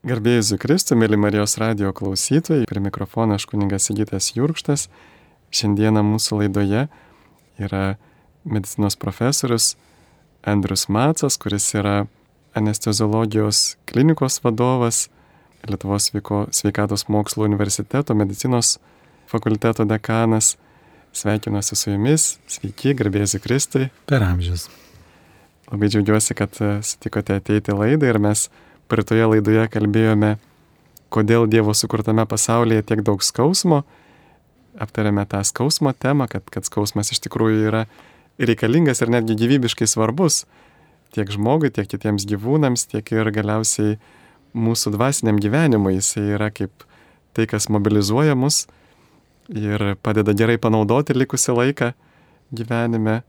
Garbėjus Zukristų, mėly Marijos radio klausytojai, prie mikrofono aš kuningas Sigitas Jurkštas. Šiandieną mūsų laidoje yra medicinos profesorius Andrius Macas, kuris yra anesteziologijos klinikos vadovas, Lietuvos sveikatos mokslo universiteto medicinos fakulteto dekanas. Sveikinuosi su jumis, sveiki, garbėjus Zukristai. Per amžius. Labai džiaugiuosi, kad sutikote ateiti laidą ir mes Praeitoje laidoje kalbėjome, kodėl Dievo sukurtame pasaulyje tiek daug skausmo. Aptarėme tą skausmo temą, kad, kad skausmas iš tikrųjų yra reikalingas ir netgi gyvybiškai svarbus tiek žmogui, tiek kitiems gyvūnams, tiek ir galiausiai mūsų dvasiniam gyvenimui. Jis yra kaip tai, kas mobilizuoja mus ir padeda gerai panaudoti likusią laiką gyvenime.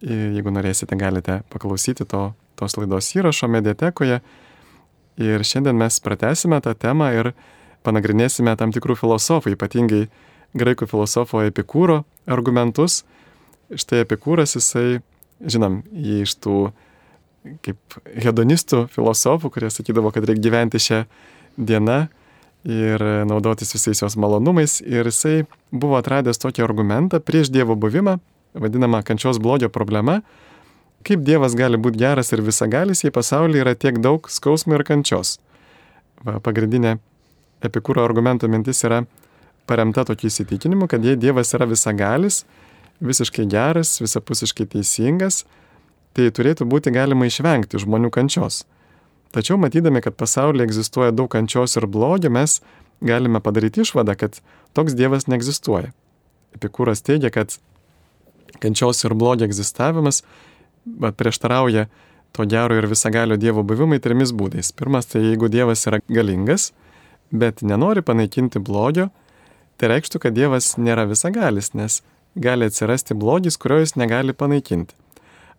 Ir jeigu norėsite, galite paklausyti to, tos laidos įrašo mediatekoje Ir šiandien mes pratesime tą temą ir panagrinėsime tam tikrų filosofų, ypatingai graikų filosofo Epikūro argumentus. Štai Epikūras, jisai, žinom, jį iš tų kaip hedonistų filosofų, kurie sakydavo, kad reikia gyventi šią dieną ir naudotis visais jos malonumais. Ir jisai buvo atradęs tokį argumentą prieš Dievo buvimą, vadinamą kančios blogio problema, Kaip Dievas gali būti geras ir visagalis, jei pasaulyje yra tiek daug skausmų ir kančios? Va, pagrindinė epikūro argumento mintis yra paremta tokiu įsitikinimu, kad jei Dievas yra visagalis, visiškai geras, visapusiškai teisingas, tai turėtų būti galima išvengti žmonių kančios. Tačiau matydami, kad pasaulyje egzistuoja daug kančios ir blogio, mes galime padaryti išvadą, kad toks Dievas neegzistuoja. Epikūras teigia, kad kančios ir blogio egzistavimas prieštarauja to gero ir visagalio Dievo buvimai trimis būdais. Pirmas, tai jeigu Dievas yra galingas, bet nenori panaikinti blogio, tai reikštų, kad Dievas nėra visagalis, nes gali atsirasti blogis, kurio jis negali panaikinti.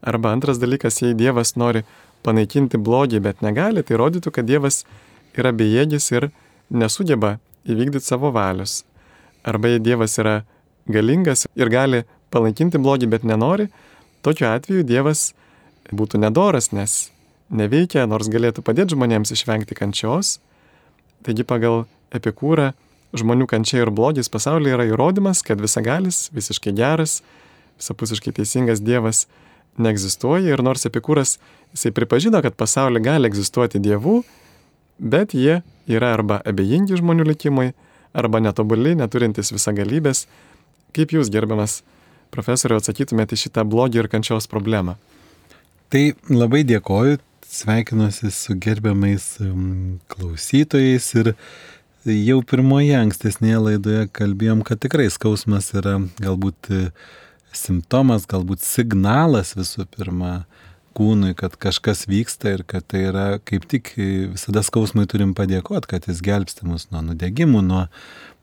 Arba antras dalykas, jei Dievas nori panaikinti blogį, bet negali, tai rodytų, kad Dievas yra bejėgis ir nesugeba įvykdyti savo valios. Arba jei Dievas yra galingas ir gali panaikinti blogį, bet nenori, Tokiu atveju Dievas būtų nedoras, nes neveikia, nors galėtų padėti žmonėms išvengti kančios. Taigi pagal epikūrą žmonių kančia ir blogis pasaulyje yra įrodymas, kad visagalis, visiškai geras, visapusiškai teisingas Dievas neegzistuoja ir nors epikūras jisai pripažino, kad pasaulyje gali egzistuoti dievų, bet jie yra arba abejingi žmonių likimui, arba netobuli, neturintys visagalybės. Kaip jūs, gerbiamas profesoriau, atsakytumėte šitą blogį ir kančios problemą? Tai labai dėkoju, sveikinuosi su gerbiamais um, klausytojais ir jau pirmoje ankstesnėje laidoje kalbėjom, kad tikrai skausmas yra galbūt e, simptomas, galbūt signalas visų pirma kūnui, kad kažkas vyksta ir kad tai yra kaip tik e, visada skausmui turim padėkoti, kad jis gelbsti mus nuo nudegimų, nuo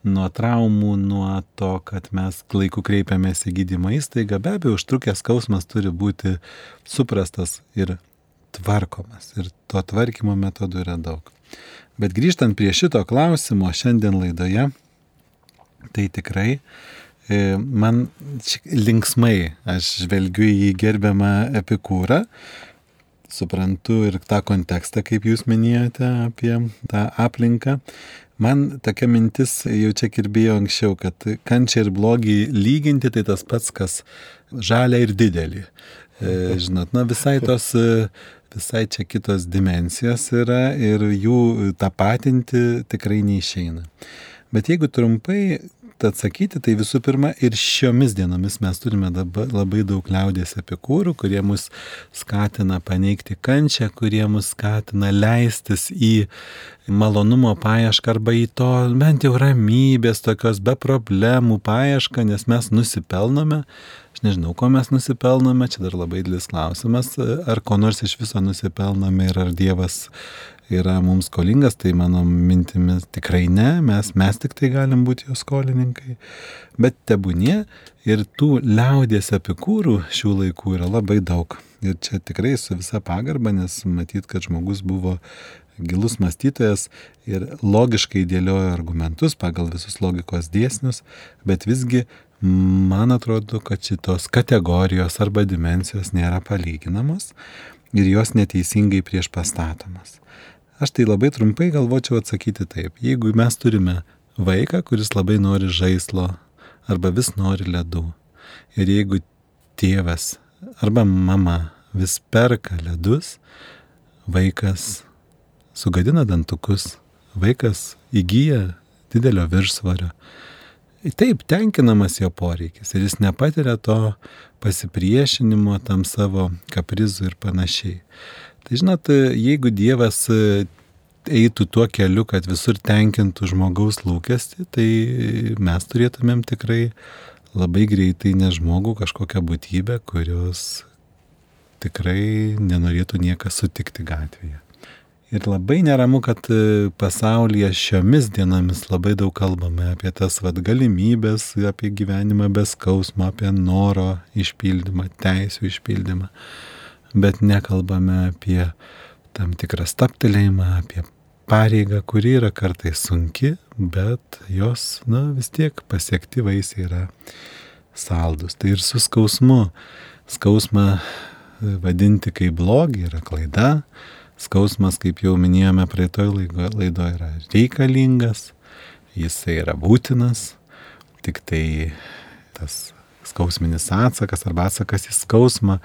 nuo traumų, nuo to, kad mes laiku kreipiamės į gydymo įstaigą, be abejo, užtrukęs skausmas turi būti suprastas ir tvarkomas. Ir to tvarkymo metodų yra daug. Bet grįžtant prie šito klausimo šiandien laidoje, tai tikrai e, man linksmai aš žvelgiu į gerbiamą epikūrą, suprantu ir tą kontekstą, kaip jūs minėjote apie tą aplinką, Man tokia mintis jau čia kirbėjo anksčiau, kad kančia ir blogį lyginti tai tas pats, kas žalia ir didelį. E, žinot, na visai tos, e, visai čia kitos dimensijos yra ir jų tapatinti tikrai neišeina. Bet jeigu trumpai atsakyti, tai visų pirma ir šiomis dienomis mes turime labai daug liaudės epikūrų, kurie mus skatina paneigti kančią, kurie mus skatina leistis į malonumo paiešką arba į to bent jau ramybės, tokios be problemų paiešką, nes mes nusipelnome. Aš nežinau, ko mes nusipelnome, čia dar labai didelis klausimas, ar ko nors iš viso nusipelnome ir ar Dievas yra mums skolingas, tai mano mintimis tikrai ne, mes, mes tik tai galim būti jo skolininkai. Bet tebūnie ir tų liaudės epikūrų šių laikų yra labai daug. Ir čia tikrai su visa pagarba, nes matyt, kad žmogus buvo gilus mąstytojas ir logiškai dėliojo argumentus pagal visus logikos dėsnius, bet visgi man atrodo, kad šitos kategorijos arba dimensijos nėra palyginamos ir jos neteisingai prieš pastatomas. Aš tai labai trumpai galvočiau atsakyti taip. Jeigu mes turime vaiką, kuris labai nori žaislo arba vis nori ledų. Ir jeigu tėvas arba mama vis perka ledus, vaikas sugadina dantukus, vaikas įgyja didelio viršsvario. Taip, tenkinamas jo poreikis ir jis nepatiria to pasipriešinimo tam savo kaprizų ir panašiai. Tai žinot, jeigu Dievas eitų tuo keliu, kad visur tenkintų žmogaus lūkesti, tai mes turėtumėm tikrai labai greitai ne žmogų kažkokią būtybę, kurios tikrai nenorėtų niekas sutikti gatvėje. Ir labai neramu, kad pasaulyje šiomis dienomis labai daug kalbame apie tas vad galimybės, apie gyvenimą be skausmo, apie noro išpildymą, teisų išpildymą, bet nekalbame apie tam tikrą staptelėjimą, apie pareigą, kuri yra kartais sunki, bet jos, na, vis tiek pasiekti vaisiai yra saldus. Tai ir su skausmu. Skausmą e, vadinti kaip blogį yra klaida. Skausmas, kaip jau minėjome praeitoj laidoje, yra reikalingas, jisai yra būtinas, tik tai tas skausminis atsakas arba atsakas į skausmą,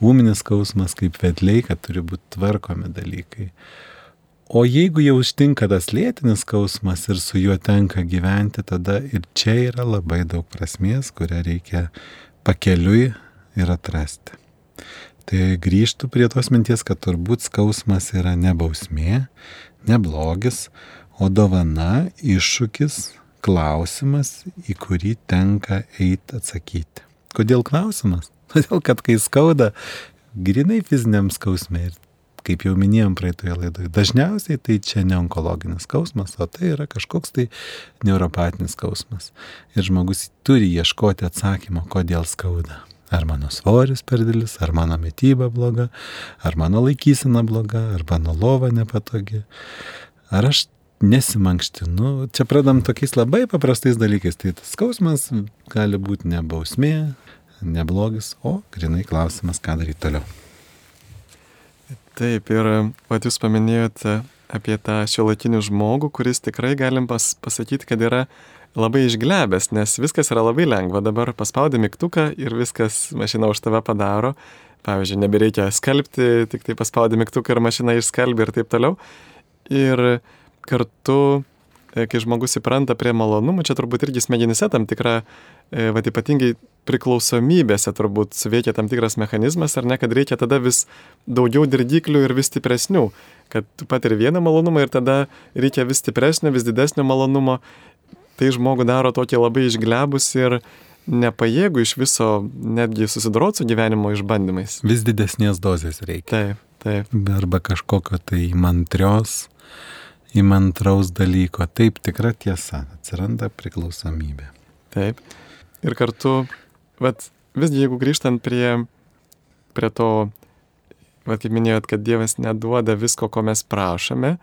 ūminis skausmas kaip vedliai, kad turi būti tvarkomi dalykai. O jeigu jau ištinka tas lėtinis skausmas ir su juo tenka gyventi, tada ir čia yra labai daug prasmės, kurią reikia pakeliui ir atrasti. Tai grįžtų prie tos minties, kad turbūt skausmas yra ne bausmė, ne blogis, o dovana, iššūkis, klausimas, į kurį tenka eiti atsakyti. Kodėl klausimas? Todėl, kad kai skauda, grinai fiziniam skausmė ir kaip jau minėjom praeitoje laidoje, dažniausiai tai čia ne onkologinis skausmas, o tai yra kažkoks tai neuropatinis skausmas. Ir žmogus turi ieškoti atsakymo, kodėl skauda. Ar mano svoris per didelis, ar mano mytyba bloga, ar mano laikysena bloga, ar mano lova nepatogi. Ar aš nesimankštinu. Čia pradam tokiais labai paprastais dalykais. Tai tas skausmas gali būti ne bausmė, ne blogis, o grinai klausimas, ką daryti toliau. Taip, ir pat jūs paminėjote apie tą šiuolaikinį žmogų, kuris tikrai galim pas, pasakyti, kad yra labai išglebęs, nes viskas yra labai lengva. Dabar paspaudė mygtuką ir viskas mašina už tave padaro. Pavyzdžiui, nebereikia skalbti, tik tai paspaudė mygtuką ir mašina išskalbė ir taip toliau. Ir kartu E, kai žmogus įpranta prie malonumų, čia turbūt irgi smegenyse tam tikra, e, va ypatingai priklausomybėse turbūt suveikia tam tikras mechanizmas, ar ne, kad reikia tada vis daugiau dirdiklių ir vis stipresnių, kad tu patiri vieną malonumą ir tada reikia vis stipresnio, vis didesnio malonumo. Tai žmogų daro tokį labai išglebus ir nepajėgų iš viso netgi susidoroti su gyvenimo išbandymais. Vis didesnės dozės reikia. Taip, taip. Arba kažkokio tai mantrios įmantraus dalyko. Taip, tikra tiesa, atsiranda priklausomybė. Taip. Ir kartu, vat, visgi jeigu grįžtant prie, prie to, vat, kaip minėjot, kad Dievas neduoda visko, ko mes prašome,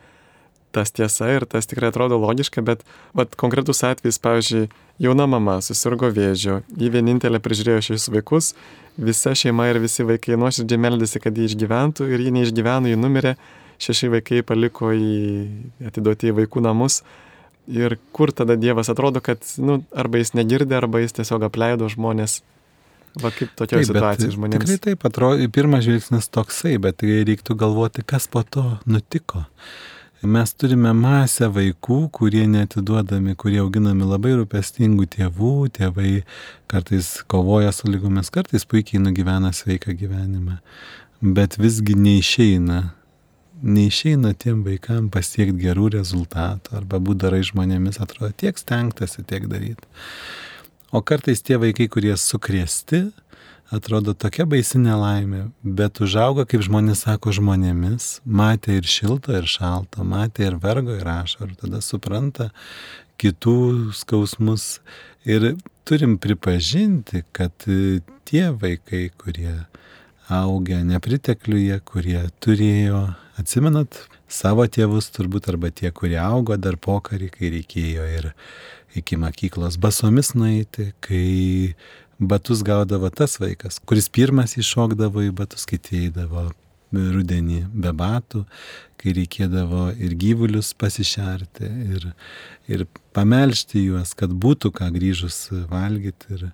tas tiesa ir tas tikrai atrodo logiška, bet vat, konkretus atvejis, pavyzdžiui, jauna mama susirgo vėžiu, jį vienintelė prižiūrėjo šešis vaikus, visa šeima ir visi vaikai nuoširdžiai meldėsi, kad jį išgyventų ir jį neišgyveno, jį numirė šeši vaikai paliko į atiduoti į vaikų namus. Ir kur tada Dievas atrodo, kad nu, arba jis negirdė, arba jis tiesiog apleido žmonės. Va kaip tokia situacija žmonėms. Tikrai taip atrodo, pirmas žvilgsnis toksai, bet reiktų galvoti, kas po to nutiko. Mes turime masę vaikų, kurie netiduodami, kurie auginami labai rūpestingų tėvų, tėvai kartais kovoja su lygomis, kartais puikiai nugyvena sveiką gyvenimą, bet visgi neišeina neišeina tiem vaikam pasiekti gerų rezultatų arba būti darai žmonėmis, atrodo, tiek stengtasi, tiek daryti. O kartais tie vaikai, kurie sukrėsti, atrodo tokia baisi nelaimė, bet užauga, kaip žmonės sako, žmonėmis, matė ir šilto, ir šalto, matė ir vergo, ir ašarų, tada supranta kitų skausmus. Ir turim pripažinti, kad tie vaikai, kurie augę nepritekliuje, kurie turėjo Atsimenat savo tėvus turbūt arba tie, kurie augo dar pokarį, kai reikėjo ir iki mokyklos basomis nueiti, kai batus gaudavo tas vaikas, kuris pirmas iššokdavo į batus, kiti eidavo rudenį be batų, kai reikėdavo ir gyvulius pasišerti, ir, ir pamelžti juos, kad būtų ką grįžus valgyti. Ir,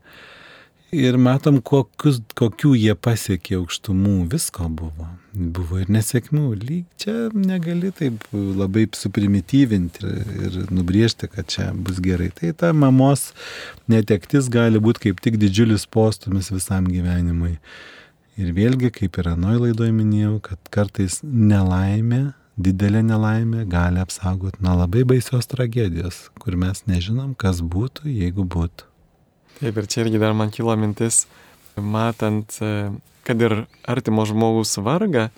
ir matom, kokius, kokių jie pasiekė aukštumų, visko buvo. Buvo ir nesėkmių, lyg čia negali taip labai suprimityvinti ir nubriežti, kad čia bus gerai. Tai ta mamos netektis gali būti kaip tik didžiulis postumis visam gyvenimui. Ir vėlgi, kaip ir anoj laidoje minėjau, kad kartais nelaimė, didelė nelaimė gali apsaugoti nuo labai baisios tragedijos, kur mes nežinom, kas būtų, jeigu būtų. Taip, ir čia irgi dar man kilo mintis, matant, e, kad ir artimo žmogaus vargą,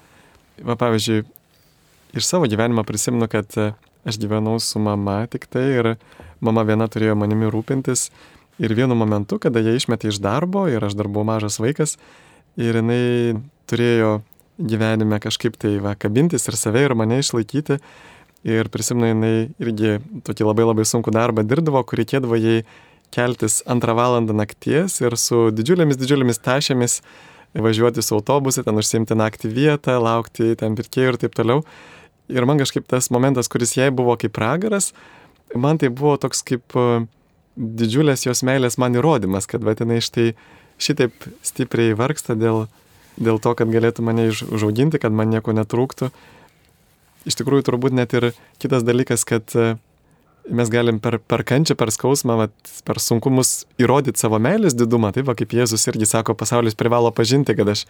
va pavyzdžiui, iš savo gyvenimo prisimenu, kad e, aš gyvenau su mama tik tai ir mama viena turėjo manimi rūpintis ir vienu momentu, kada jie išmetė iš darbo ir aš dar buvau mažas vaikas, ir jinai turėjo gyvenime kažkaip tai va, kabintis ir save ir mane išlaikyti. Ir prisimenu, jinai irgi tokį labai labai sunkų darbą dirbdavo, kur reikėdavo jai keltis antrą valandą nakties ir su didžiulėmis, didžiulėmis tašėmis važiuoti su autobusu, ten užsimti naktį vietą, laukti ten pirkėjų ir taip toliau. Ir man kažkaip tas momentas, kuris jai buvo kaip pragaras, man tai buvo toks kaip didžiulės jos meilės man įrodymas, kad va tenai štai šitaip stipriai vargsta dėl, dėl to, kad galėtų mane užauginti, kad man nieko netrūktų. Iš tikrųjų, turbūt net ir kitas dalykas, kad e, mes galim per, per kančią, per skausmą, vat, per sunkumus įrodyti savo meilės didumą. Taip, va, kaip Jėzus irgi sako, pasaulis privalo pažinti, kad aš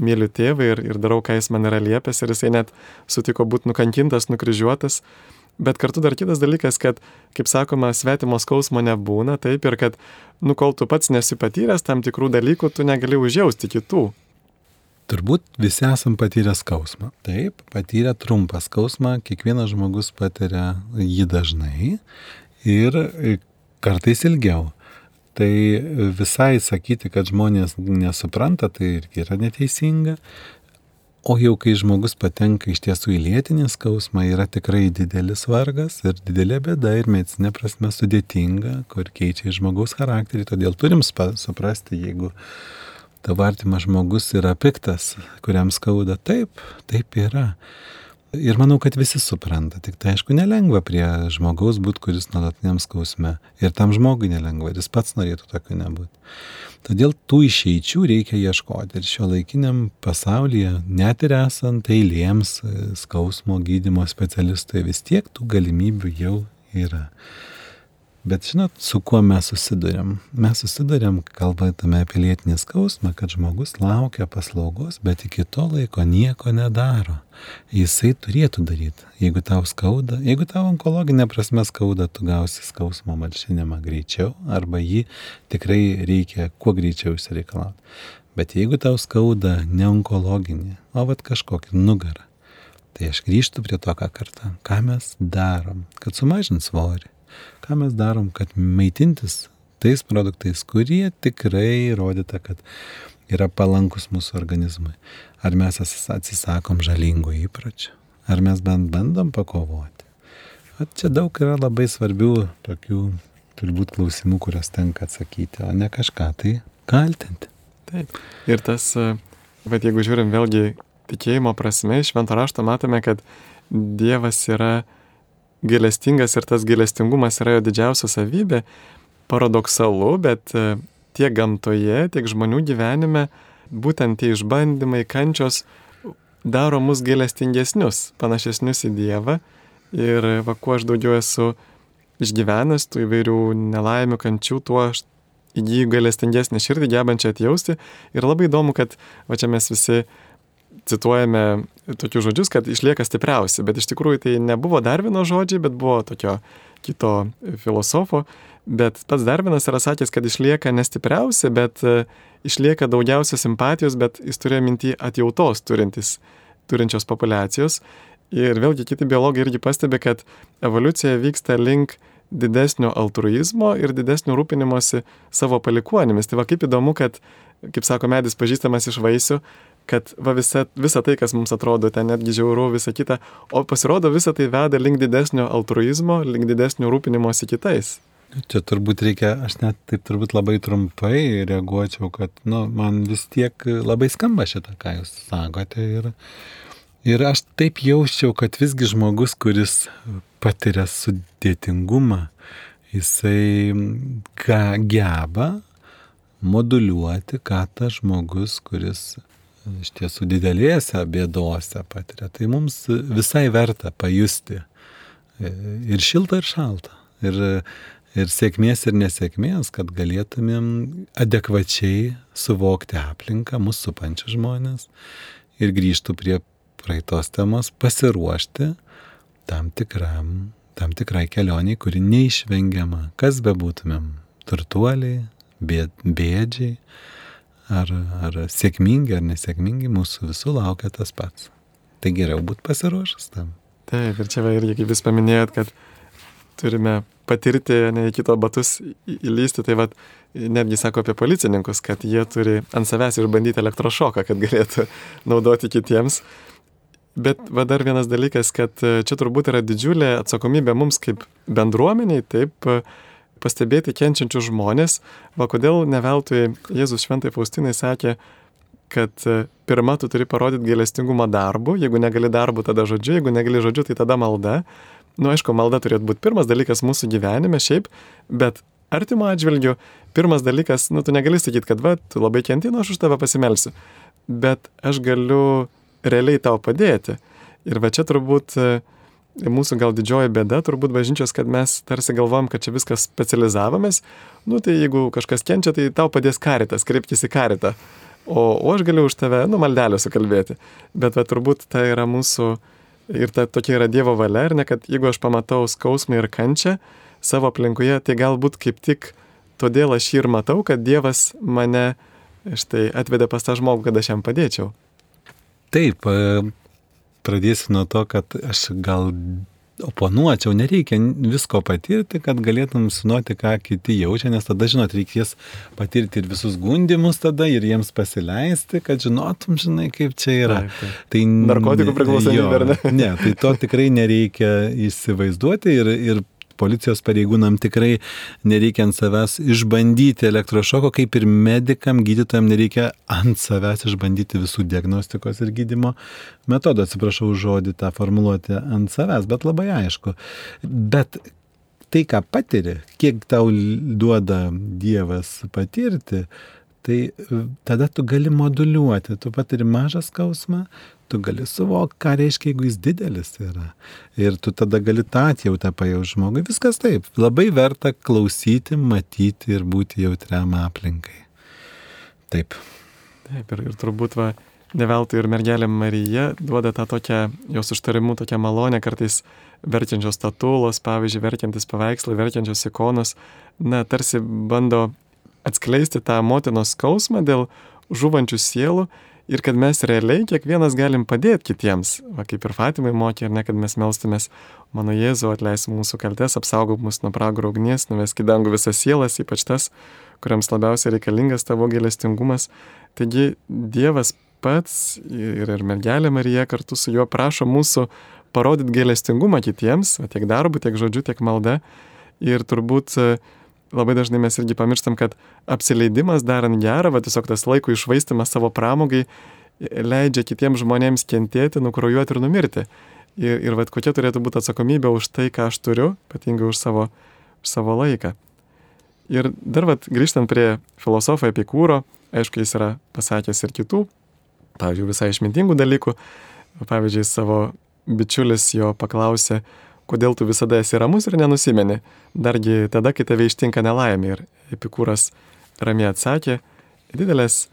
myliu tėvą ir, ir darau, ką jis man yra liepęs ir jisai net sutiko būti nukankintas, nukryžiuotas. Bet kartu dar kitas dalykas, kad, kaip sakoma, svetimo skausmo nebūna, taip ir kad, nu, kol tu pats nesi patyręs tam tikrų dalykų, tu negali užjausti kitų. Turbūt visi esam patyrę skausmą. Taip, patyrę trumpą skausmą, kiekvienas žmogus patiria jį dažnai ir kartais ilgiau. Tai visai sakyti, kad žmonės nesupranta, tai irgi yra neteisinga. O jau kai žmogus patenka iš tiesų į lėtinį skausmą, yra tikrai didelis vargas ir didelė bėda ir medicinė prasme sudėtinga, kur keičia žmogaus charakterį. Todėl turim suprasti, jeigu tavo artimas žmogus yra piktas, kuriam skauda, taip, taip yra. Ir manau, kad visi supranta, tik tai aišku nelengva prie žmogaus būti, kuris nuolatiniam skausme. Ir tam žmogui nelengva, ir jis pats norėtų tokiu nebūti. Todėl tų išeičių reikia ieškoti. Ir šio laikiniam pasaulyje, net ir esant eilėms skausmo gydimo specialistui, vis tiek tų galimybių jau yra. Bet žinot, su kuo mes susidurėm? Mes susidurėm, kalbėtume apie lėtinį skausmą, kad žmogus laukia paslaugos, bet iki to laiko nieko nedaro. Jisai turėtų daryti. Jeigu tau skauda, jeigu tau onkologinė prasme skauda, tu gausi skausmo malšinimą greičiau arba jį tikrai reikia kuo greičiau išsireikalauti. Bet jeigu tau skauda ne onkologinė, o vat kažkokia nugara, tai aš grįžtu prie to, ką kartą, ką mes darom, kad sumažint svorį ką mes darom, kad maitintis tais produktais, kurie tikrai rodyta, kad yra palankus mūsų organizmui. Ar mes atsisakom žalingų įpročių, ar mes bent bandom pakovoti. O čia daug yra labai svarbių tokių turbūt klausimų, kurias tenka atsakyti, o ne kažką tai kaltinti. Taip. Ir tas, bet jeigu žiūrim vėlgi tikėjimo prasme, iš švento rašto matome, kad Dievas yra gailestingas ir tas gailestingumas yra jo didžiausia savybė, paradoksalu, bet e, tiek gamtoje, tiek žmonių gyvenime būtent tie išbandymai, kančios daro mus gailestingesnius, panašesnius į Dievą. Ir va, kuo aš daugiau esu išgyvenęs tų įvairių nelaimių, kančių, tuo aš įgyju gailestingesnį širdį, gebančią atjausti. Ir labai įdomu, kad va čia mes visi cituojame tokius žodžius, kad išlieka stipriausi, bet iš tikrųjų tai nebuvo Darvino žodžiai, bet buvo tokio kito filosofo, bet pats Darvinas yra sakęs, kad išlieka nestipriausi, bet e, išlieka daugiausia simpatijos, bet jis turėjo mintį atjautos turintis, turinčios populacijos. Ir vėlgi kiti biologai irgi pastebi, kad evoliucija vyksta link didesnio altruizmo ir didesnio rūpinimosi savo palikuonimis. Tai va kaip įdomu, kad, kaip sako medis pažįstamas iš vaisių, kad va visa, visa tai, kas mums atrodo ten netgi žiauru, visa kita, o pasirodo visa tai veda link didesnio altruizmo, link didesnio rūpinimosi kitais. Čia turbūt reikia, aš net taip turbūt labai trumpai reaguočiau, kad nu, man vis tiek labai skamba šitą, ką jūs sakote. Ir, ir aš taip jausčiau, kad visgi žmogus, kuris patiria sudėtingumą, jisai ką geba moduliuoti, ką tas žmogus, kuris iš tiesų didelėse bėdose patiria. Tai mums visai verta pajusti ir šilta, ir šalta. Ir ir sėkmės ir nesėkmės, kad galėtumėm adekvačiai suvokti aplinką, mūsų supančius žmonės ir grįžtų prie praeitos temos, pasiruošti tam, tikram, tam tikrai kelioniai, kuri neišvengiama, kas bebūtumėm - turtuoliai, bėdžiai, ar, ar sėkmingi, ar nesėkmingi, mūsų visų laukia tas pats. Tai geriau būti pasiruošęs tam. Taip, ir čia irgi, kaip jūs paminėjot, kad turime patirti, ne į kito batus įlysti, tai vad netgi sako apie policininkus, kad jie turi ant savęs išbandyti elektrošoką, kad galėtų naudoti kitiems. Bet va dar vienas dalykas, kad čia turbūt yra didžiulė atsakomybė mums kaip bendruomeniai, taip pastebėti kenčiančius žmonės. Va kodėl neveltui Jėzus šventai Faustinai sakė, kad pirmą tu turi parodyti gailestingumą darbu, jeigu negali darbu, tada žodžiu, jeigu negali žodžiu, tai tada malda nu aišku, malda turėtų būti pirmas dalykas mūsų gyvenime šiaip, bet artimo atžvilgiu, pirmas dalykas, nu tu negali sakyti, kad va, tu labai kentinu, aš už tave pasimelsiu, bet aš galiu realiai tau padėti. Ir va čia turbūt e, mūsų gal didžioji bėda, turbūt bažnyčios, kad mes tarsi galvom, kad čia viskas specializavomės, nu tai jeigu kažkas kenčia, tai tau padės karitas, kreipkis į karitą. O, o aš galiu už tave, nu, maldelę sukalbėti. Bet va turbūt tai yra mūsų Ir ta tokia yra Dievo valia, ar ne, kad jeigu aš pamatau skausmą ir kančią savo aplinkoje, tai galbūt kaip tik todėl aš jį ir matau, kad Dievas mane štai atvedė pas tą žmogų, kad aš jam padėčiau. Taip, e, pradėsiu nuo to, kad aš gal oponuočiau, nereikia visko patirti, kad galėtum sunuoti, ką kiti jaučia, nes tada, žinot, reikės patirti ir visus gundimus tada ir jiems pasileisti, kad žinotum, žinai, kaip čia yra. Taip, taip. Tai narkotikų priklausomybė, ar ne? Ne, tai to tikrai nereikia įsivaizduoti ir, ir policijos pareigūnam tikrai nereikia ant savęs išbandyti elektrošoko, kaip ir medikam, gydytojam nereikia ant savęs išbandyti visų diagnostikos ir gydimo metodų. Atsiprašau žodį tą formuluoti ant savęs, bet labai aišku. Bet tai, ką patiri, kiek tau duoda Dievas patirti, tai tada tu gali moduliuoti, tu patiri mažą skausmą, tu gali suvokti, ką reiškia, jeigu jis didelis yra. Ir tu tada gali tą atjautą pajausti žmogui. Viskas taip. Labai verta klausyti, matyti ir būti jautriam aplinkai. Taip. Taip, ir, ir turbūt va, ne veltui ir mergelė Marija duoda tą tokią, jos užtarimu tokią malonę, kartais verčiančios statulos, pavyzdžiui, verkiantis paveikslai, verkiančios ikonos, na, tarsi bando atskleisti tą motinos skausmą dėl žuvančių sielų ir kad mes realiai kiekvienas galim padėti kitiems, va, kaip ir Fatimai mokė, ir ne, kad mes melstumės, mano Jėzu atleis mūsų kaltes, apsaugok mus nuo pragaro ugnies, nuvesk į dangų visas sielas, ypač tas, kuriams labiausiai reikalingas tavo gailestingumas. Taigi Dievas pats ir, ir mergelė Marija kartu su juo prašo mūsų parodyti gailestingumą kitiems, tiek darbu, tiek žodžiu, tiek malda. Ir turbūt labai dažnai mes irgi pamirštam, kad apsileidimas darant gerą, va tiesiog tas laiko išvaistimas savo pramogai leidžia kitiems žmonėms kentėti, nukrojuoti ir numirti. Ir, ir va kokia turėtų būti atsakomybė už tai, ką aš turiu, ypatingai už savo, už savo laiką. Ir dar va grįžtant prie filosofo Epikūro, aišku, jis yra pasakęs ir kitų, pavyzdžiui, visai išmintingų dalykų. Pavyzdžiui, savo bičiulis jo paklausė, kodėl tu visada esi ramus ir nenusimeni, dargi tada, kai tave ištinka nelaimė. Ir Epikūras ramiai atsakė, didelės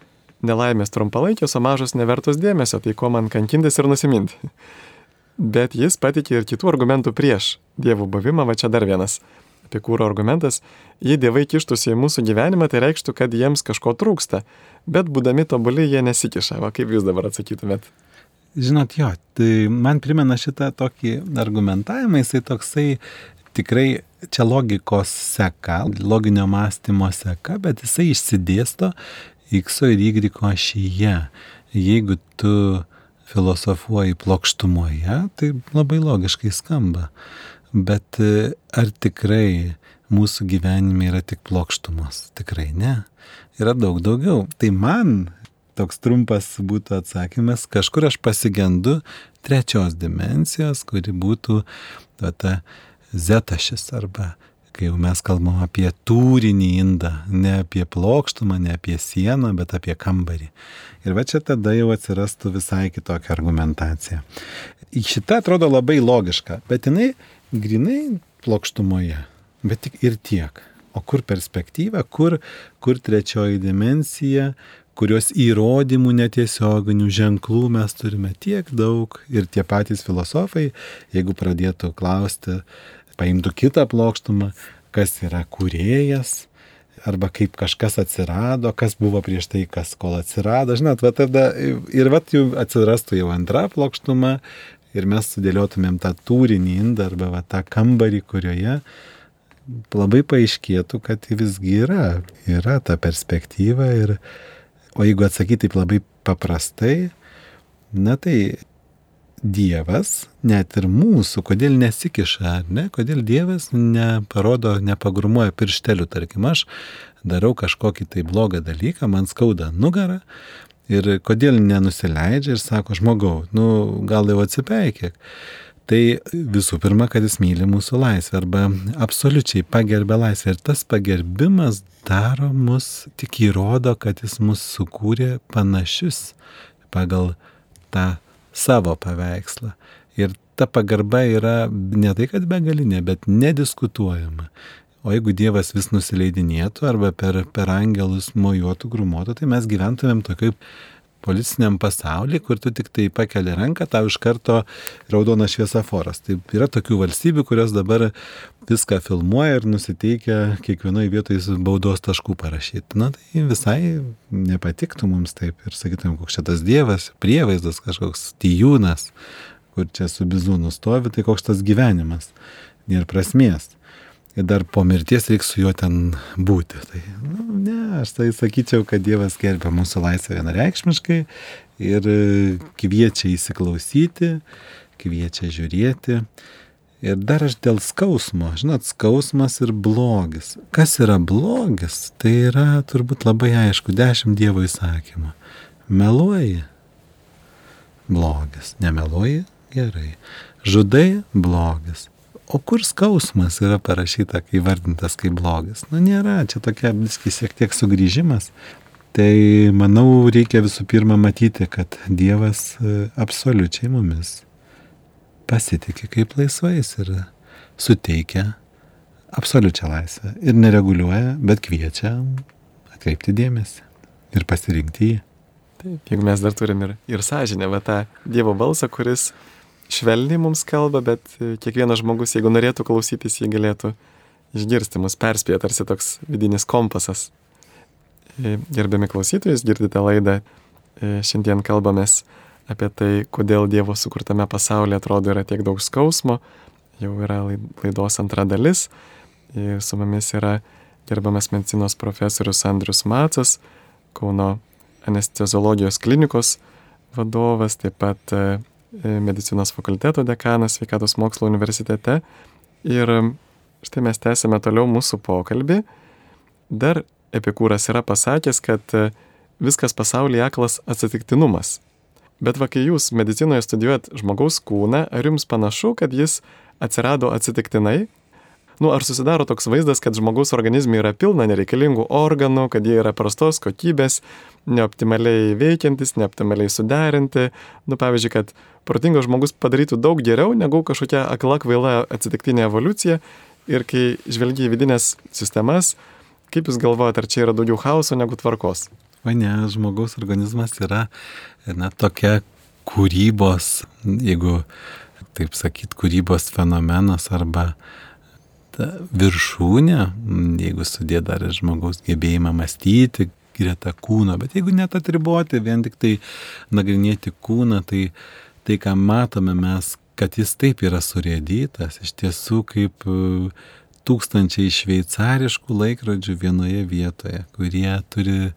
nelaimės trumpalaikės, o mažos nevertos dėmesio, tai ko man kankintis ir nusiminti. Bet jis patikė ir kitų argumentų prieš dievų buvimą, va čia dar vienas Epikūro argumentas, jei dievai kištųsi į mūsų gyvenimą, tai reikštų, kad jiems kažko trūksta, bet būdami tobuli jie nesikiša. Va kaip jūs dabar atsakytumėt? Žinot, jo, tai man primena šitą tokį argumentavimą, jisai toksai tikrai čia logikos seka, loginio mąstymo seka, bet jisai išsidėsto X ir Y ašyje. Jeigu tu filosofuoji plokštumoje, tai labai logiškai skamba. Bet ar tikrai mūsų gyvenime yra tik plokštumos? Tikrai ne. Yra daug daugiau. Tai man toks trumpas būtų atsakymas, kažkur aš pasigendu trečios dimensijos, kuri būtų ta, ta zetašis arba kai jau mes kalbam apie turinį indą, ne apie plokštumą, ne apie sieną, bet apie kambarį. Ir va čia tada jau atsirastų visai kitokia argumentacija. Šita atrodo labai logiška, bet jinai grinai plokštumoje, bet tik ir tiek. O kur perspektyva, kur, kur trečioji dimensija, kurios įrodymų netiesioginių ženklų mes turime tiek daug. Ir tie patys filosofai, jeigu pradėtų klausti, paimtų kitą plokštumą, kas yra kūrėjas, arba kaip kažkas atsirado, kas buvo prieš tai, kas kol atsirado, žinot, va tada ir va jau atsirastų jau antra plokštuma ir mes sudėliotumėm tą turinį indą arba va, tą kambarį, kurioje labai paaiškėtų, kad visgi yra, yra ta perspektyva ir, o jeigu atsakyti taip labai paprastai, na tai Dievas, net ir mūsų, kodėl nesikiša, ar ne, kodėl Dievas neparodo, nepagrumuoja pirštelių, tarkim, aš darau kažkokį tai blogą dalyką, man skauda nugarą, Ir kodėl nenusileidžia ir sako, žmogau, nu gal jau atsipeikėk. Tai visų pirma, kad jis myli mūsų laisvę arba absoliučiai pagerbė laisvę. Ir tas pagerbimas daro mus, tik įrodo, kad jis mus sukūrė panašius pagal tą savo paveikslą. Ir ta pagarba yra ne tai, kad begalinė, bet nediskutuojama. O jeigu Dievas vis nusileidinėtų arba per, per angelus mojuotų, grumuotų, tai mes gyventumėm tokiai policiniam pasaulyje, kur tu tik tai pakeli ranką, tau iš karto raudonas šviesaforas. Tai yra tokių valstybių, kurios dabar viską filmuoja ir nusiteikia kiekvienoje vietoje baudos taškų parašyti. Na tai visai nepatiktų mums taip ir sakytumėm, koks čia tas dievas, prievaizdas kažkoks tijūnas, kur čia su bizūnu stovi, tai koks tas gyvenimas. Nėra prasmės ir dar po mirties reiks su juo ten būti. Tai, nu, ne, aš tai sakyčiau, kad Dievas gerbia mūsų laisvę vienareikšmiškai ir kviečia įsiklausyti, kviečia žiūrėti. Ir dar aš dėl skausmo, žinot, skausmas ir blogis. Kas yra blogis, tai yra turbūt labai aišku, dešimt Dievo įsakymų. Meluoji, blogis, nemeluoji, gerai. Žudai, blogis. O kur skausmas yra parašyta, kai vardintas kaip blogas? Nu, nėra, čia tokia viski šiek tiek sugrįžimas. Tai manau, reikia visų pirma matyti, kad Dievas e, absoliučiai mumis pasitikė kaip laisvais ir suteikia absoliučią laisvę. Ir nereguliuoja, bet kviečia atkreipti dėmesį ir pasirinkti jį. Taip, jeigu mes dar turim ir, ir sąžinę, va tą Dievo balsą, kuris švelniai mums kalba, bet e, kiekvienas žmogus, jeigu norėtų klausytis, jį galėtų išgirsti, mus perspėja, tarsi toks vidinis kompasas. E, gerbiami klausytojus, girdite laidą, e, šiandien kalbamės apie tai, kodėl Dievo sukurtame pasaulyje atrodo yra tiek daug skausmo, jau yra laidos antra dalis ir su mumis yra gerbiamas medicinos profesorius Andrius Macas, Kauno anesteziologijos klinikos vadovas, taip pat medicinos fakulteto dekanas sveikatos mokslo universitete. Ir e, štai mes tęsime toliau mūsų pokalbį. Dar Epikūras yra pasakęs, kad e, viskas pasaulyje aklas atsitiktinumas. Bet va, kai jūs medicinoje studijuojat žmogaus kūną, ar jums panašu, kad jis atsirado atsitiktinai, Nu, ar susidaro toks vaizdas, kad žmogaus organizme yra pilna nereikalingų organų, kad jie yra prastos kokybės, neoptimaliai veikiantis, neoptimaliai suderinti. Nu, pavyzdžiui, kad protingas žmogus padarytų daug geriau negu kažkokia akla kvaila atsitiktinė evoliucija. Ir kai žvelgi į vidinės sistemas, kaip Jūs galvojate, ar čia yra daugiau chaoso negu tvarkos? O ne, žmogaus organizmas yra, na, tokia kūrybos, jeigu taip sakyt, kūrybos fenomenas arba ta viršūnė, jeigu sudėt dar ir žmogaus gebėjimą mąstyti greta kūno, bet jeigu net atriboti, vien tik tai nagrinėti kūną, tai tai, ką matome mes, kad jis taip yra surėdytas, iš tiesų kaip e, tūkstančiai šveicariškų laikrodžių vienoje vietoje, kurie turi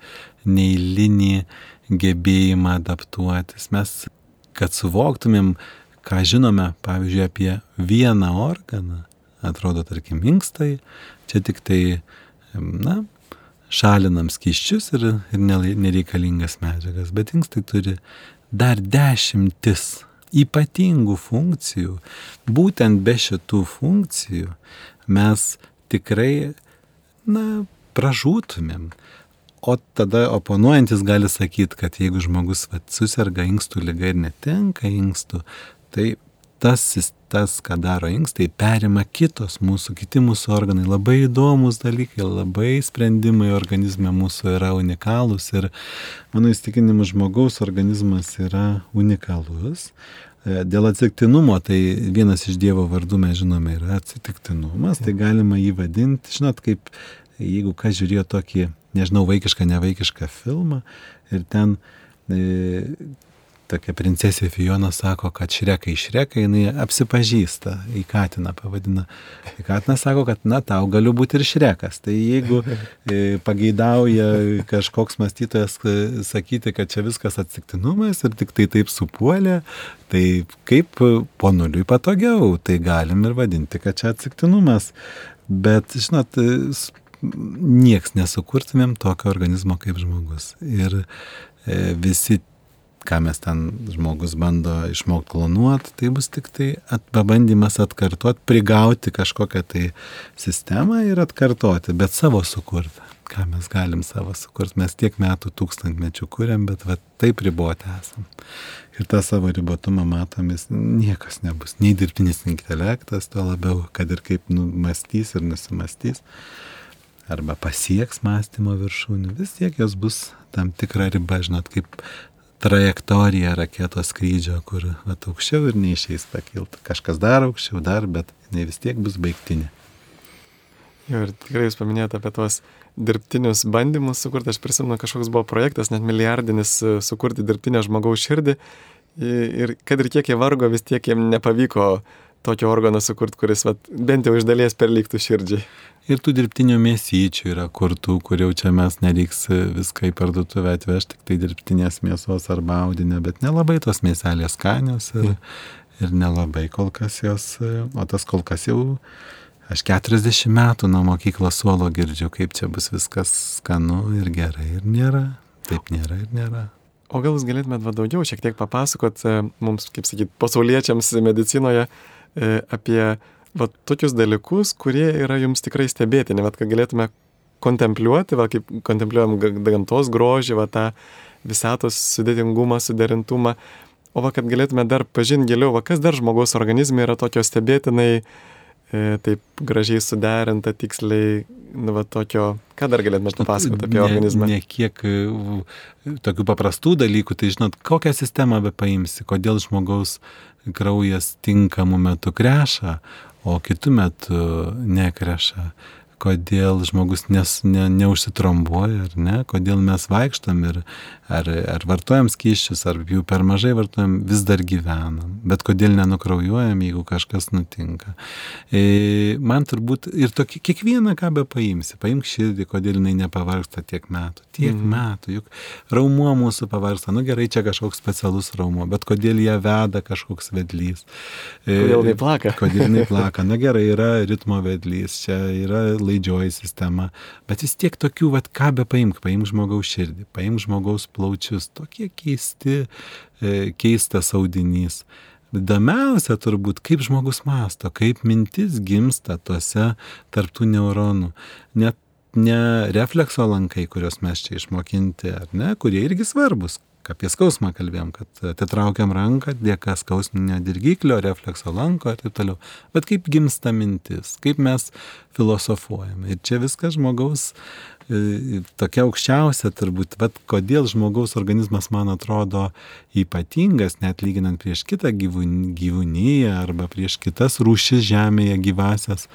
neįlinį gebėjimą adaptuotis. Mes, kad suvoktumėm, ką žinome, pavyzdžiui, apie vieną organą, atrodo, tarkim, inkstai, čia tik tai, na, šalinam skyščius ir, ir nereikalingas medžiagas, bet inkstai turi dar dešimtis ypatingų funkcijų. Būtent be šitų funkcijų mes tikrai, na, pražūtumėm. O tada oponuojantis gali sakyti, kad jeigu žmogus vat, susirga inkstų lyga ir netenka inkstų, tai tas, tas, ką daro inkstai, perima kitos mūsų, kiti mūsų organai. Labai įdomus dalykai, labai sprendimai organizme mūsų yra unikalūs ir mano įstikinimu žmogaus organizmas yra unikalus. E, dėl atsitiktinumo, tai vienas iš Dievo vardų mes žinome yra atsitiktinumas, tai galima jį vadinti, žinot, kaip jeigu kas žiūrėjo tokį nežinau, vaikišką, nevaikišką filmą ir ten e, tokia princesė Fiona sako, kad šrekai šrekai, jinai apsipažįsta, į Katiną pavadina. Į Katiną sako, kad na tau galiu būti ir šrekas. Tai jeigu e, pageidauja kažkoks mąstytojas e, sakyti, kad čia viskas atsitiktinumas ir tik tai taip supuolė, tai kaip ponuliui patogiau, tai galim ir vadinti, kad čia atsitiktinumas. Bet, žinot, nieks nesukurtumėm tokio organizmo kaip žmogus. Ir e, visi, ką mes ten žmogus bando išmokti klonuoti, tai bus tik tai pabandymas atkartoti, prigauti kažkokią tai sistemą ir atkartoti, bet savo sukurti. Ką mes galim savo sukurti, mes tiek metų tūkstantmečių kuriam, bet va, taip riboti esam. Ir tą savo ribotumą matomis niekas nebus. Nei dirbtinis intelektas, tuo labiau, kad ir kaip numastys ir nusimastys arba pasieks mąstymo viršūnį, vis tiek jos bus tam tikra riba, žinot, kaip trajektorija raketos skrydžio, kur vat, aukščiau ir neišeis pakilti. Kažkas dar aukščiau dar, bet jinai vis tiek bus baigtinė. Jo, ir tikrai jūs paminėjote apie tuos dirbtinius bandymus sukurti. Aš prisimenu, kažkoks buvo projektas, net milijardinis, e, sukurti dirbtinę žmogaus širdį. Ir kad ir kiek jie vargo, vis tiek jiems nepavyko tokio organo sukurti, kuris vat, bent jau iš dalies perliktų širdžiai. Ir tų dirbtinių mėsyčių yra kurtų, kur jau čia mes nereiks viską į parduotuvę atvežti, tik tai dirbtinės mėsos arba audinio, bet nelabai tos mėselės skanios ir, ir nelabai kol kas jos, o tas kol kas jau aš 40 metų nuo mokyklos suolo girdžiu, kaip čia bus viskas skanu ir gerai ir nėra. Taip nėra ir nėra. O gal jūs galėtumėt daugiau šiek tiek papasakot e, mums, kaip sakyt, pasauliečiams medicinoje e, apie va, tokius dalykus, kurie yra jums tikrai stebėtini, va, kad galėtume kontempliuoti, va, kaip kontempliuojam gamtos grožį, va, tą visatos sudėtingumą, suderintumą, o va, kad galėtume dar pažinti giliau, va, kas dar žmogaus organizme yra tokio stebėtinai, e, taip gražiai suderinta, tiksliai, nu, va, tokio, ką dar galėtume papasakoti apie ne, organizmą? Ne kiek e, tokių paprastų dalykų, tai žinot, kokią sistemą be paimsi, kodėl žmogaus kraujas tinkamu metu kreša, o kitų metų nekreša, kodėl žmogus nes, ne, neužsitrombuoja, ar ne, kodėl mes vaikštam ir ar, ar vartojam skyščius, ar jų per mažai vartojam, vis dar gyvenam. Bet kodėl nenukraujuojam, jeigu kažkas nutinka. E, man turbūt ir tokį, kiekvieną ką be paimsi, paimk širdį, kodėl jinai nepavargsta tiek metų. Tiek mm. metų, juk raumuo mūsų pavargsta. Nu gerai, čia kažkoks specialus raumuo, bet kodėl ją veda kažkoks vedlys. E, kodėl jinai plaka? Kodėl jinai plaka. Na gerai, yra ritmo vedlys, čia yra laidžioji sistema, bet vis tiek tokių, vad ką be paimk, paimk žmogaus širdį, paimk žmogaus plaučius, tokie keisti, e, keistas audinys. Įdomiausia turbūt, kaip žmogus masto, kaip mintis gimsta tuose tarptų neuronų. Net ne reflekso lankai, kuriuos mes čia išmokinti, ar ne, kurie irgi svarbus, apie skausmą kalbėjom, kad atitraukiam ranką dėka skausminio dirgiklio, reflekso lanko ir taip toliau. Bet kaip gimsta mintis, kaip mes filosofuojame. Ir čia viskas žmogaus E, tokia aukščiausia turbūt, bet kodėl žmogaus organizmas man atrodo ypatingas, net lyginant prieš kitą gyvūnyje arba prieš kitas rūšis žemėje gyvasias,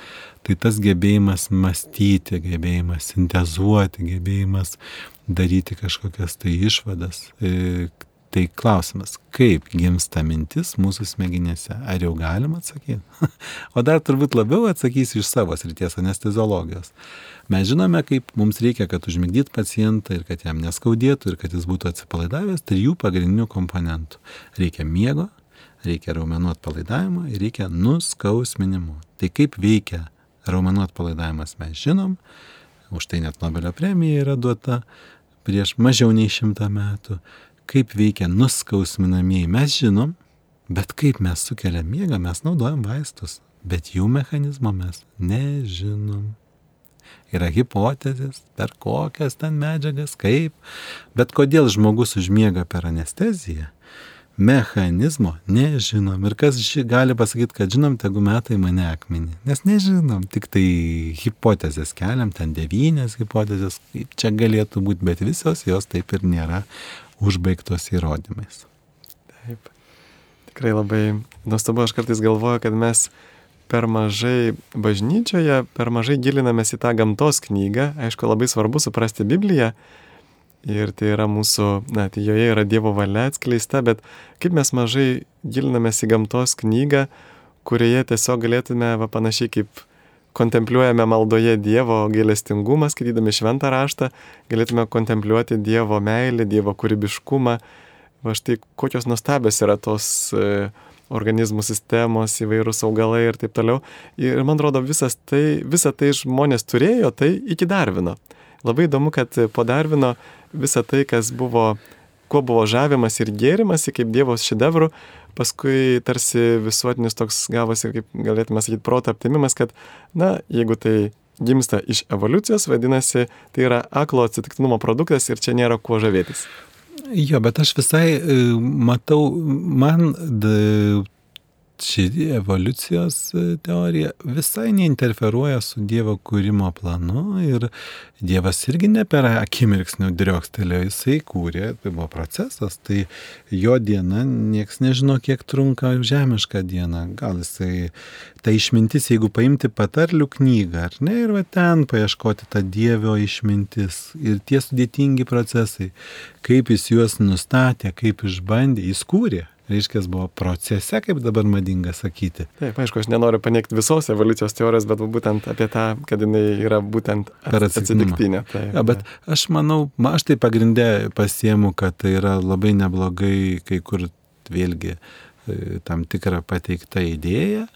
tai tas gebėjimas mąstyti, gebėjimas sintezuoti, gebėjimas daryti kažkokias tai išvadas. Tai klausimas, kaip gimsta mintis mūsų smegenėse? Ar jau galima atsakyti? o dar turbūt labiau atsakysiu iš savo srities anesteziologijos. Mes žinome, kaip mums reikia, kad užmigdyt pacientą ir kad jam neskaudėtų ir kad jis būtų atsipalaidavęs trijų pagrindinių komponentų. Reikia miego, Reikia raumenų atpalaidavimo ir reikia nuskausminimo. Tai kaip veikia raumenų atpalaidavimas mes žinom, už tai net Nobelio premija yra duota prieš mažiau nei šimtą metų. Kaip veikia nuskausminamieji mes žinom, bet kaip mes sukeliam miegą mes naudojam vaistus, bet jų mechanizmo mes nežinom yra hipotezės, per kokias ten medžiagas, kaip, bet kodėl žmogus užmiega per anesteziją, mechanizmo nežinom. Ir kas gali pasakyti, kad žinom, tegu metai mane akmenį. Nes nežinom, tik tai hipotezės keliam, ten devynės hipotezės, kaip čia galėtų būti, bet visos jos taip ir nėra užbaigtos įrodymais. Taip. Tikrai labai nuostabu, aš kartais galvoju, kad mes per mažai bažnyčioje, per mažai gilinamės į tą gamtos knygą. Aišku, labai svarbu suprasti Bibliją. Ir tai yra mūsų, na, tai joje yra Dievo valia atskleista, bet kaip mes mažai gilinamės į gamtos knygą, kurioje tiesiog galėtume, va panašiai kaip kontempliuojame maldoje Dievo gailestingumą, skaitydami šventą raštą, galėtume kontempliuoti Dievo meilę, Dievo kūrybiškumą. Va štai kokios nuostabios yra tos uh, organizmų sistemos, įvairūs augalai ir taip toliau. Ir man atrodo, visas tai, visą tai žmonės turėjo, tai iki Darvino. Labai įdomu, kad po Darvino visa tai, kas buvo, kuo buvo žavimas ir gėrimasi kaip Dievo šedevrų, paskui tarsi visuotinis toks gavosi, kaip galėtume sakyti, proto aptimimas, kad, na, jeigu tai gimsta iš evoliucijos, vadinasi, tai yra aklo atsitiktinumo produktas ir čia nėra kuo žavėtis. Jo, bet aš visai e, matau, man ši evoliucijos e, teorija visai neinterferuoja su Dievo kūrimo planu ir Dievas irgi ne per akimirksnių driokstelėjo, jisai kūrė, tai buvo procesas, tai jo diena, nieks nežino, kiek trunka žemiška diena, gal jisai, ta išmintis, jeigu paimti patarlių knygą, ar ne, ir va ten paieškoti tą Dievo išmintis ir tie sudėtingi procesai, kaip jis juos nustatė, kaip išbandė, jis kūrė reiškia, buvo procese, kaip dabar madinga sakyti. Taip, aišku, aš nenoriu paneigti visos evoliucijos teorijos, bet būtent apie tą, kad jinai yra būtent atsitiktinė. Taip, ja, bet aš manau, aš tai pagrindę pasiemu, kad tai yra labai neblogai kai kur vėlgi e, tam tikrą pateiktą idėją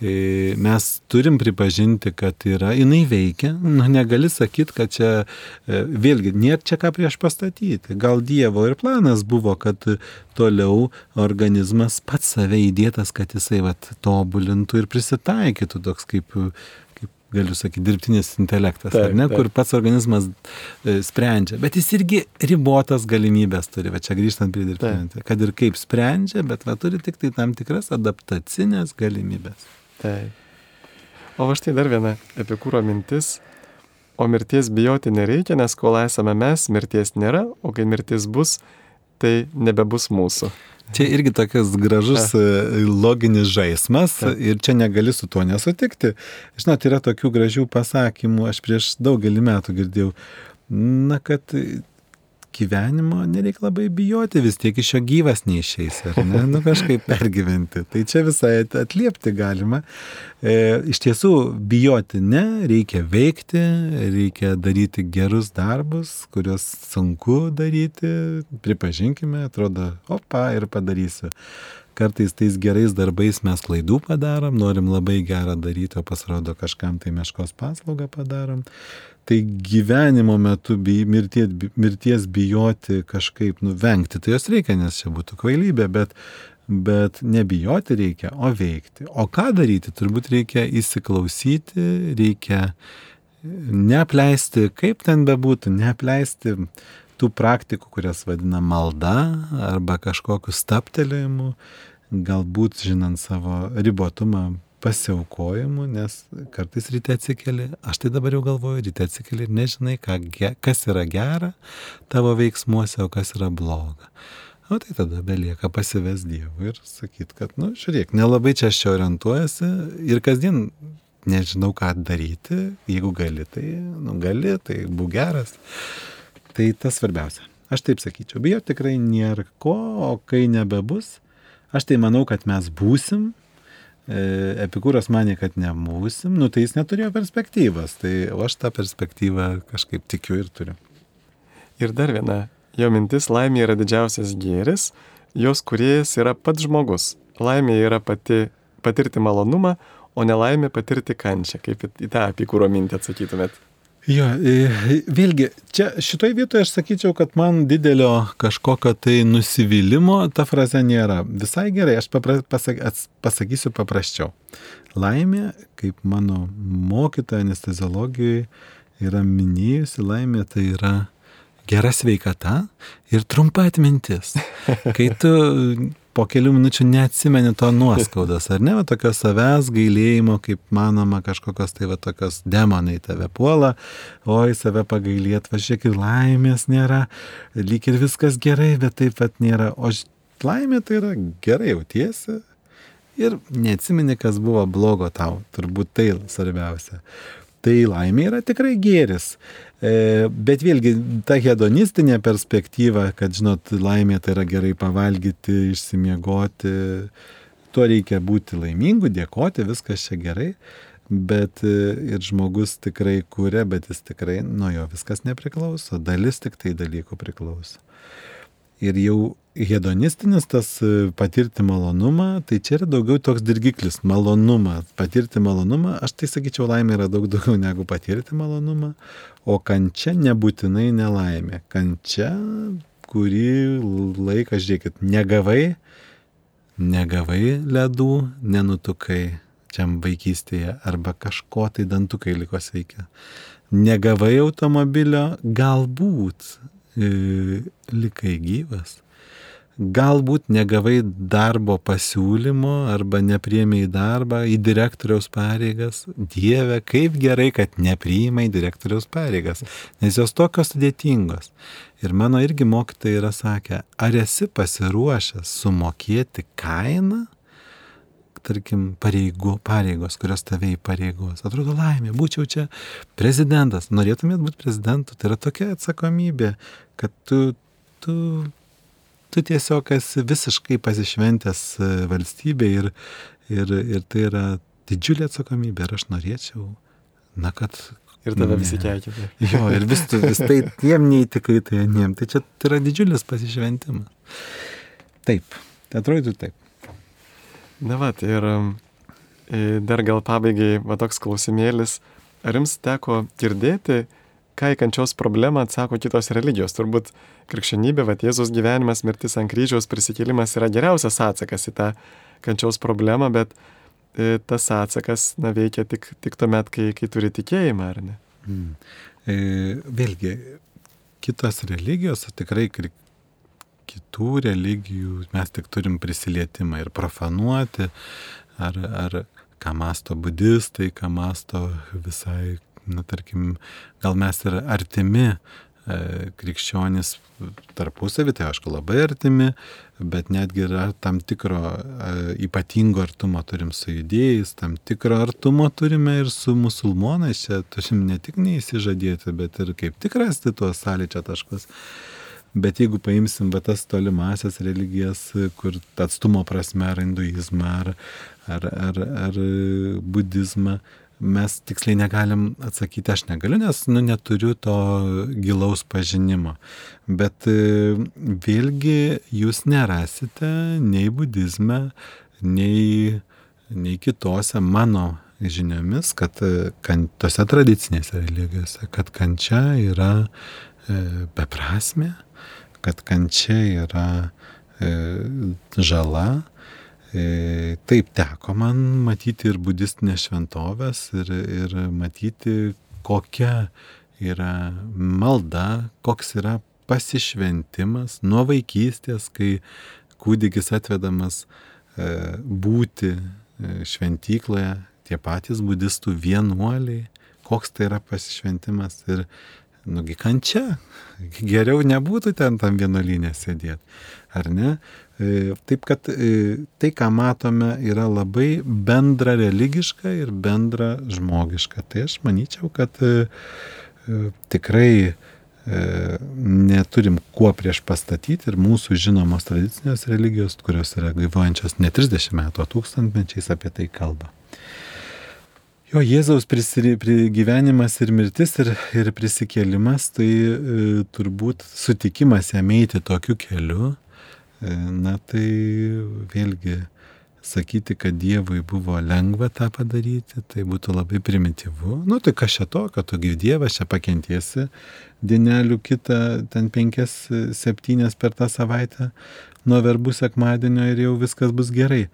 mes turim pripažinti, kad yra, jinai veikia, nu, negali sakyti, kad čia, e, vėlgi, nėra čia ką prieš pastatyti. Gal Dievo ir planas buvo, kad toliau organizmas pats save įdėtas, kad jisai vat, tobulintų ir prisitaikytų toks kaip, kaip galiu sakyti, dirbtinis intelektas, taip, ne, taip. kur pats organizmas e, sprendžia. Bet jis irgi ribotas galimybės turi, va čia grįžtant prie dirbtinio, kad ir kaip sprendžia, bet va turi tik tai tam tikras adaptacinės galimybės. Taip. O va štai dar viena epikūro mintis. O mirties bijoti nereikia, nes kol esame mes, mirties nėra, o kai mirtis bus, tai nebebus mūsų. Čia irgi tokias gražus. E, loginis žaismas Ta. ir čia negali su tuo nesutikti. Žinot, yra tokių gražių pasakymų, aš prieš daugelį metų girdėjau, na, kad gyvenimo nereikia labai bijoti, vis tiek iš jo gyvas neišeis, ar ne, nu kažkaip pergyventi. Tai čia visai atliepti galima. E, iš tiesų, bijoti ne, reikia veikti, reikia daryti gerus darbus, kuriuos sunku daryti, pripažinkime, atrodo, opa, ir padarysiu. Kartais tais gerais darbais mes klaidų padarom, norim labai gerą daryti, o pasirodo kažkam tai meškos paslaugą padarom. Tai gyvenimo metu bij, mirties, mirties bijoti kažkaip nuvengti, tai jos reikia, nes čia būtų kvailybė, bet, bet nebijoti reikia, o veikti. O ką daryti? Turbūt reikia įsiklausyti, reikia neapleisti, kaip ten bebūtų, neapleisti tų praktikų, kurias vadina malda arba kažkokiu staptelėjimu, galbūt žinant savo ribotumą pasiaukojimu, nes kartais ryte atsikeli, aš tai dabar jau galvoju, ryte atsikeli ir nežinai, ką, kas yra gera tavo veiksmuose, o kas yra bloga. O tai tada belieka pasives Dievui ir sakyt, kad, nu, žiūrėk, nelabai čia aš čia orientuojasi ir kasdien nežinau, ką daryti, jeigu gali, tai, nu, gali, tai būk geras. Tai tas svarbiausia. Aš taip sakyčiau, bijo tikrai nėra ko, o kai nebebus, aš tai manau, kad mes būsim, Epikūras mane, kad nebūsim, nu tai jis neturėjo perspektyvas, tai aš tą perspektyvą kažkaip tikiu ir turiu. Ir dar viena, jo mintis laimė yra didžiausias gėris, jos kuriejas yra pats žmogus. laimė yra pati patirti malonumą, o nelaimė patirti kančią. Kaip į tą apikūro mintį atsakytumėt? Jo, e, vėlgi, čia šitoj vietoje aš sakyčiau, kad man didelio kažkokio tai nusivylimo ta fraze nėra. Visai gerai, aš papra, pasak, pasakysiu paprasčiau. Laimė, kaip mano mokytoja anesteziologijoje yra minėjusi, laimė tai yra gera sveikata ir trumpa atmintis. Kai tu po kelių minučių neatsimeni to nuoskaudos, ar ne, va, tokios savęs gailėjimo, kaip manoma, kažkokios tai va tokios demonai tave puola, oi, save pagailėt, važiuok ir laimės nėra, lyg ir viskas gerai, bet taip pat nėra, o laimė tai yra gerai jautiesi ir neatsimeni, kas buvo blogo tau, turbūt tai svarbiausia. Tai laimė yra tikrai gėris. E, bet vėlgi, ta hedonistinė perspektyva, kad, žinot, laimė tai yra gerai pavalgyti, išsimiegoti, tuo reikia būti laimingu, dėkoti, viskas čia gerai. Bet e, ir žmogus tikrai kūrė, bet jis tikrai nuo jo viskas nepriklauso, dalis tik tai dalykų priklauso. Ir jau hedonistinis tas e, patirti malonumą, tai čia yra daugiau toks dirgiklis - malonumą. Patirti malonumą, aš tai sakyčiau, laimė yra daug daugiau negu patirti malonumą, o kančia nebūtinai nelaimė. Kančia, kurį laiką, žiūrėkit, negavai, negavai ledų, nenutukai čia vaikystėje arba kažko tai dantukai liko sveikia. Negavai automobilio, galbūt likai gyvas galbūt negavai darbo pasiūlymo arba nepriėmė į darbą, į direktoriaus pareigas. Dieve, kaip gerai, kad nepriima į direktoriaus pareigas, nes jos tokios sudėtingos. Ir mano irgi mokytojai yra sakę, ar esi pasiruošęs sumokėti kainą, tarkim, pareigo, pareigos, kurios tave įpareigos. Atrodo laimė, būčiau čia prezidentas, norėtumėt būti prezidentu, tai yra tokia atsakomybė, kad tu, tu tu tiesiog esi visiškai pasišventęs e, valstybė ir, ir, ir tai yra didžiulė atsakomybė ir aš norėčiau, na, kad Ir tave ne. visi keikia. Jo, ir vis, vis tai tiem neįtikai, tai aniem. Tai čia tai yra didžiulis pasišventimas. Taip, tai atrodytų taip. Na va, ir e, dar gal pabaigai va toks klausimėlis. Ar jums teko girdėti, ką į kančios problemą atsako kitos religijos. Turbūt krikščionybė, va Jėzus gyvenimas, mirtis ant kryžiaus, prisikėlimas yra geriausias atsakas į tą kančios problemą, bet e, tas atsakas na, veikia tik, tik tuomet, kai, kai turi tikėjimą, ar ne? Mm. E, vėlgi, kitos religijos, tikrai kitų religijų mes tik turim prisilietimą ir profanuoti, ar, ar ką masto budistai, ką masto visai na tarkim, gal mes ir artimi e, krikščionys tarpusavį, tai aišku labai artimi, bet netgi yra tam tikro e, ypatingo artumo turim su judėjais, tam tikro artumo turime ir su musulmonais, čia turim ne tik neįsižadėti, bet ir kaip tik rasti tuos sąlyčio taškus. Bet jeigu paimsim va tas tolimasias religijas, kur atstumo prasme ar hinduizmą, ar, ar, ar, ar budizmą, mes tiksliai negalim atsakyti, aš negaliu, nes nu, neturiu to gilaus pažinimo. Bet e, vėlgi jūs nerasite nei budizme, nei, nei kitose mano žiniomis, kad e, kan, tose tradicinėse religijose, kad kančia yra beprasme, kad kančia yra e, žala, E, taip teko man matyti ir budistinės šventovės ir, ir matyti, kokia yra malda, koks yra pasišventimas nuo vaikystės, kai kūdikis atvedamas e, būti e, šventykloje, tie patys budistų vienuoliai, koks tai yra pasišventimas ir nugi kančia, geriau nebūtų ten tam vienuolinė sėdėti, ar ne? E, taip kad e, tai, ką matome, yra labai bendra religiška ir bendra žmogiška. Tai aš manyčiau, kad e, tikrai neturim kuo prieš pastatyti ir mūsų žinomos tradicinės religijos, kurios yra gyvojančios ne 30 metų, o tūkstantmečiais apie tai kalba. Jo Jėzaus gyvenimas ir mirtis ir, ir prisikėlimas, tai e, turbūt sutikimas jam eiti tokiu keliu, E, na tai vėlgi sakyti, kad Dievui buvo lengva tą padaryti, tai būtų labai primityvu. Nu tai kas čia to, kad tu Dievas čia pakentiesi dienelių kitą, ten penkias, septynias per tą savaitę nuo verbų sekmadienio ir jau viskas bus gerai.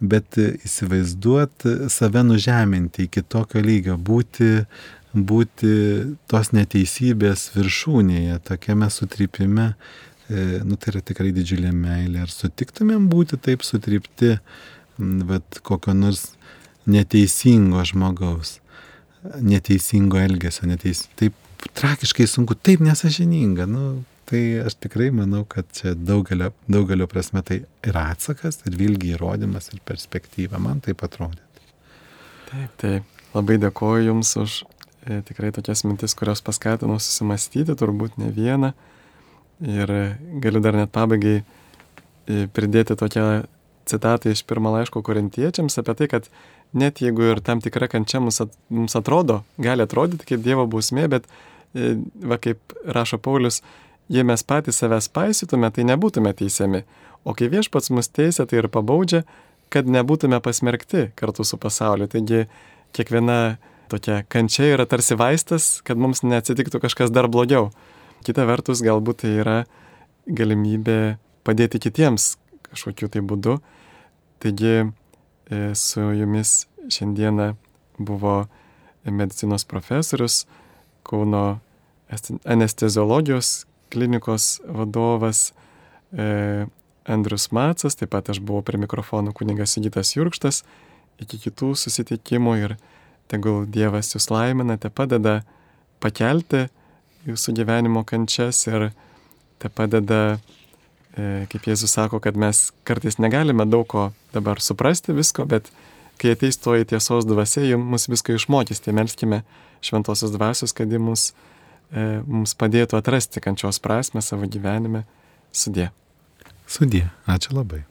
Bet įsivaizduot save nužeminti iki tokio lygio, būti, būti tos neteisybės viršūnėje, tokiame sutrypime, e, nu tai yra tikrai didžiulė meilė. Ar sutiktumėm būti taip sutrypti, bet kokio nors neteisingo žmogaus, neteisingo elgesio, neteis, taip tragiškai sunku, taip nesažininga. Nu, tai aš tikrai manau, kad čia daugelio, daugelio prasme tai yra atsakas ir vilgi įrodymas ir perspektyva, man taip atrodė. Taip, taip. Labai dėkoju Jums už e, tikrai tokias mintis, kurios paskatino susimastyti, turbūt ne vieną. Ir galiu dar net pabaigai e, pridėti tokią citatą iš pirmo laiško korintiečiams apie tai, kad net jeigu ir tam tikra kančia mums, at, mums atrodo, gali atrodyti kaip Dievo bausmė, bet, e, va kaip rašo Paulius, jei mes patys savęs paisytume, tai nebūtume teisiami. O kai viešpats mus teisė, tai ir pabaudžia, kad nebūtume pasmerkti kartu su pasauliu. Taigi kiekviena tokia kančia yra tarsi vaistas, kad mums neatsitiktų kažkas dar blogiau. Kita vertus, galbūt tai yra galimybė padėti kitiems kažkokiu tai būdu. Taigi e, su jumis šiandieną buvo medicinos profesorius, Kauno anesteziologijos klinikos vadovas e, Andrius Macas, taip pat aš buvau prie mikrofono kuningas Sigitas Jurkštas. Iki kitų susitikimų ir tegul Dievas jūs laimina, te padeda pakelti jūsų gyvenimo kančias ir te padeda E, kaip Jėzus sako, kad mes kartais negalime daug ko dabar suprasti visko, bet kai ateis toji tiesos dvasia, ji mus viską išmokys, tai melskime šventosios dvasios, kad ji mus, mums padėtų atrasti kančios prasme savo gyvenime. Sudė. Sudė. Ačiū labai.